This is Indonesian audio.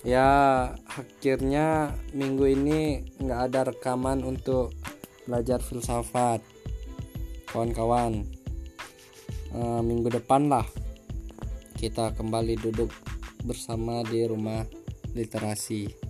ya akhirnya minggu ini nggak ada rekaman untuk belajar filsafat. Kawan-kawan e, minggu depan lah kita kembali duduk bersama di rumah literasi.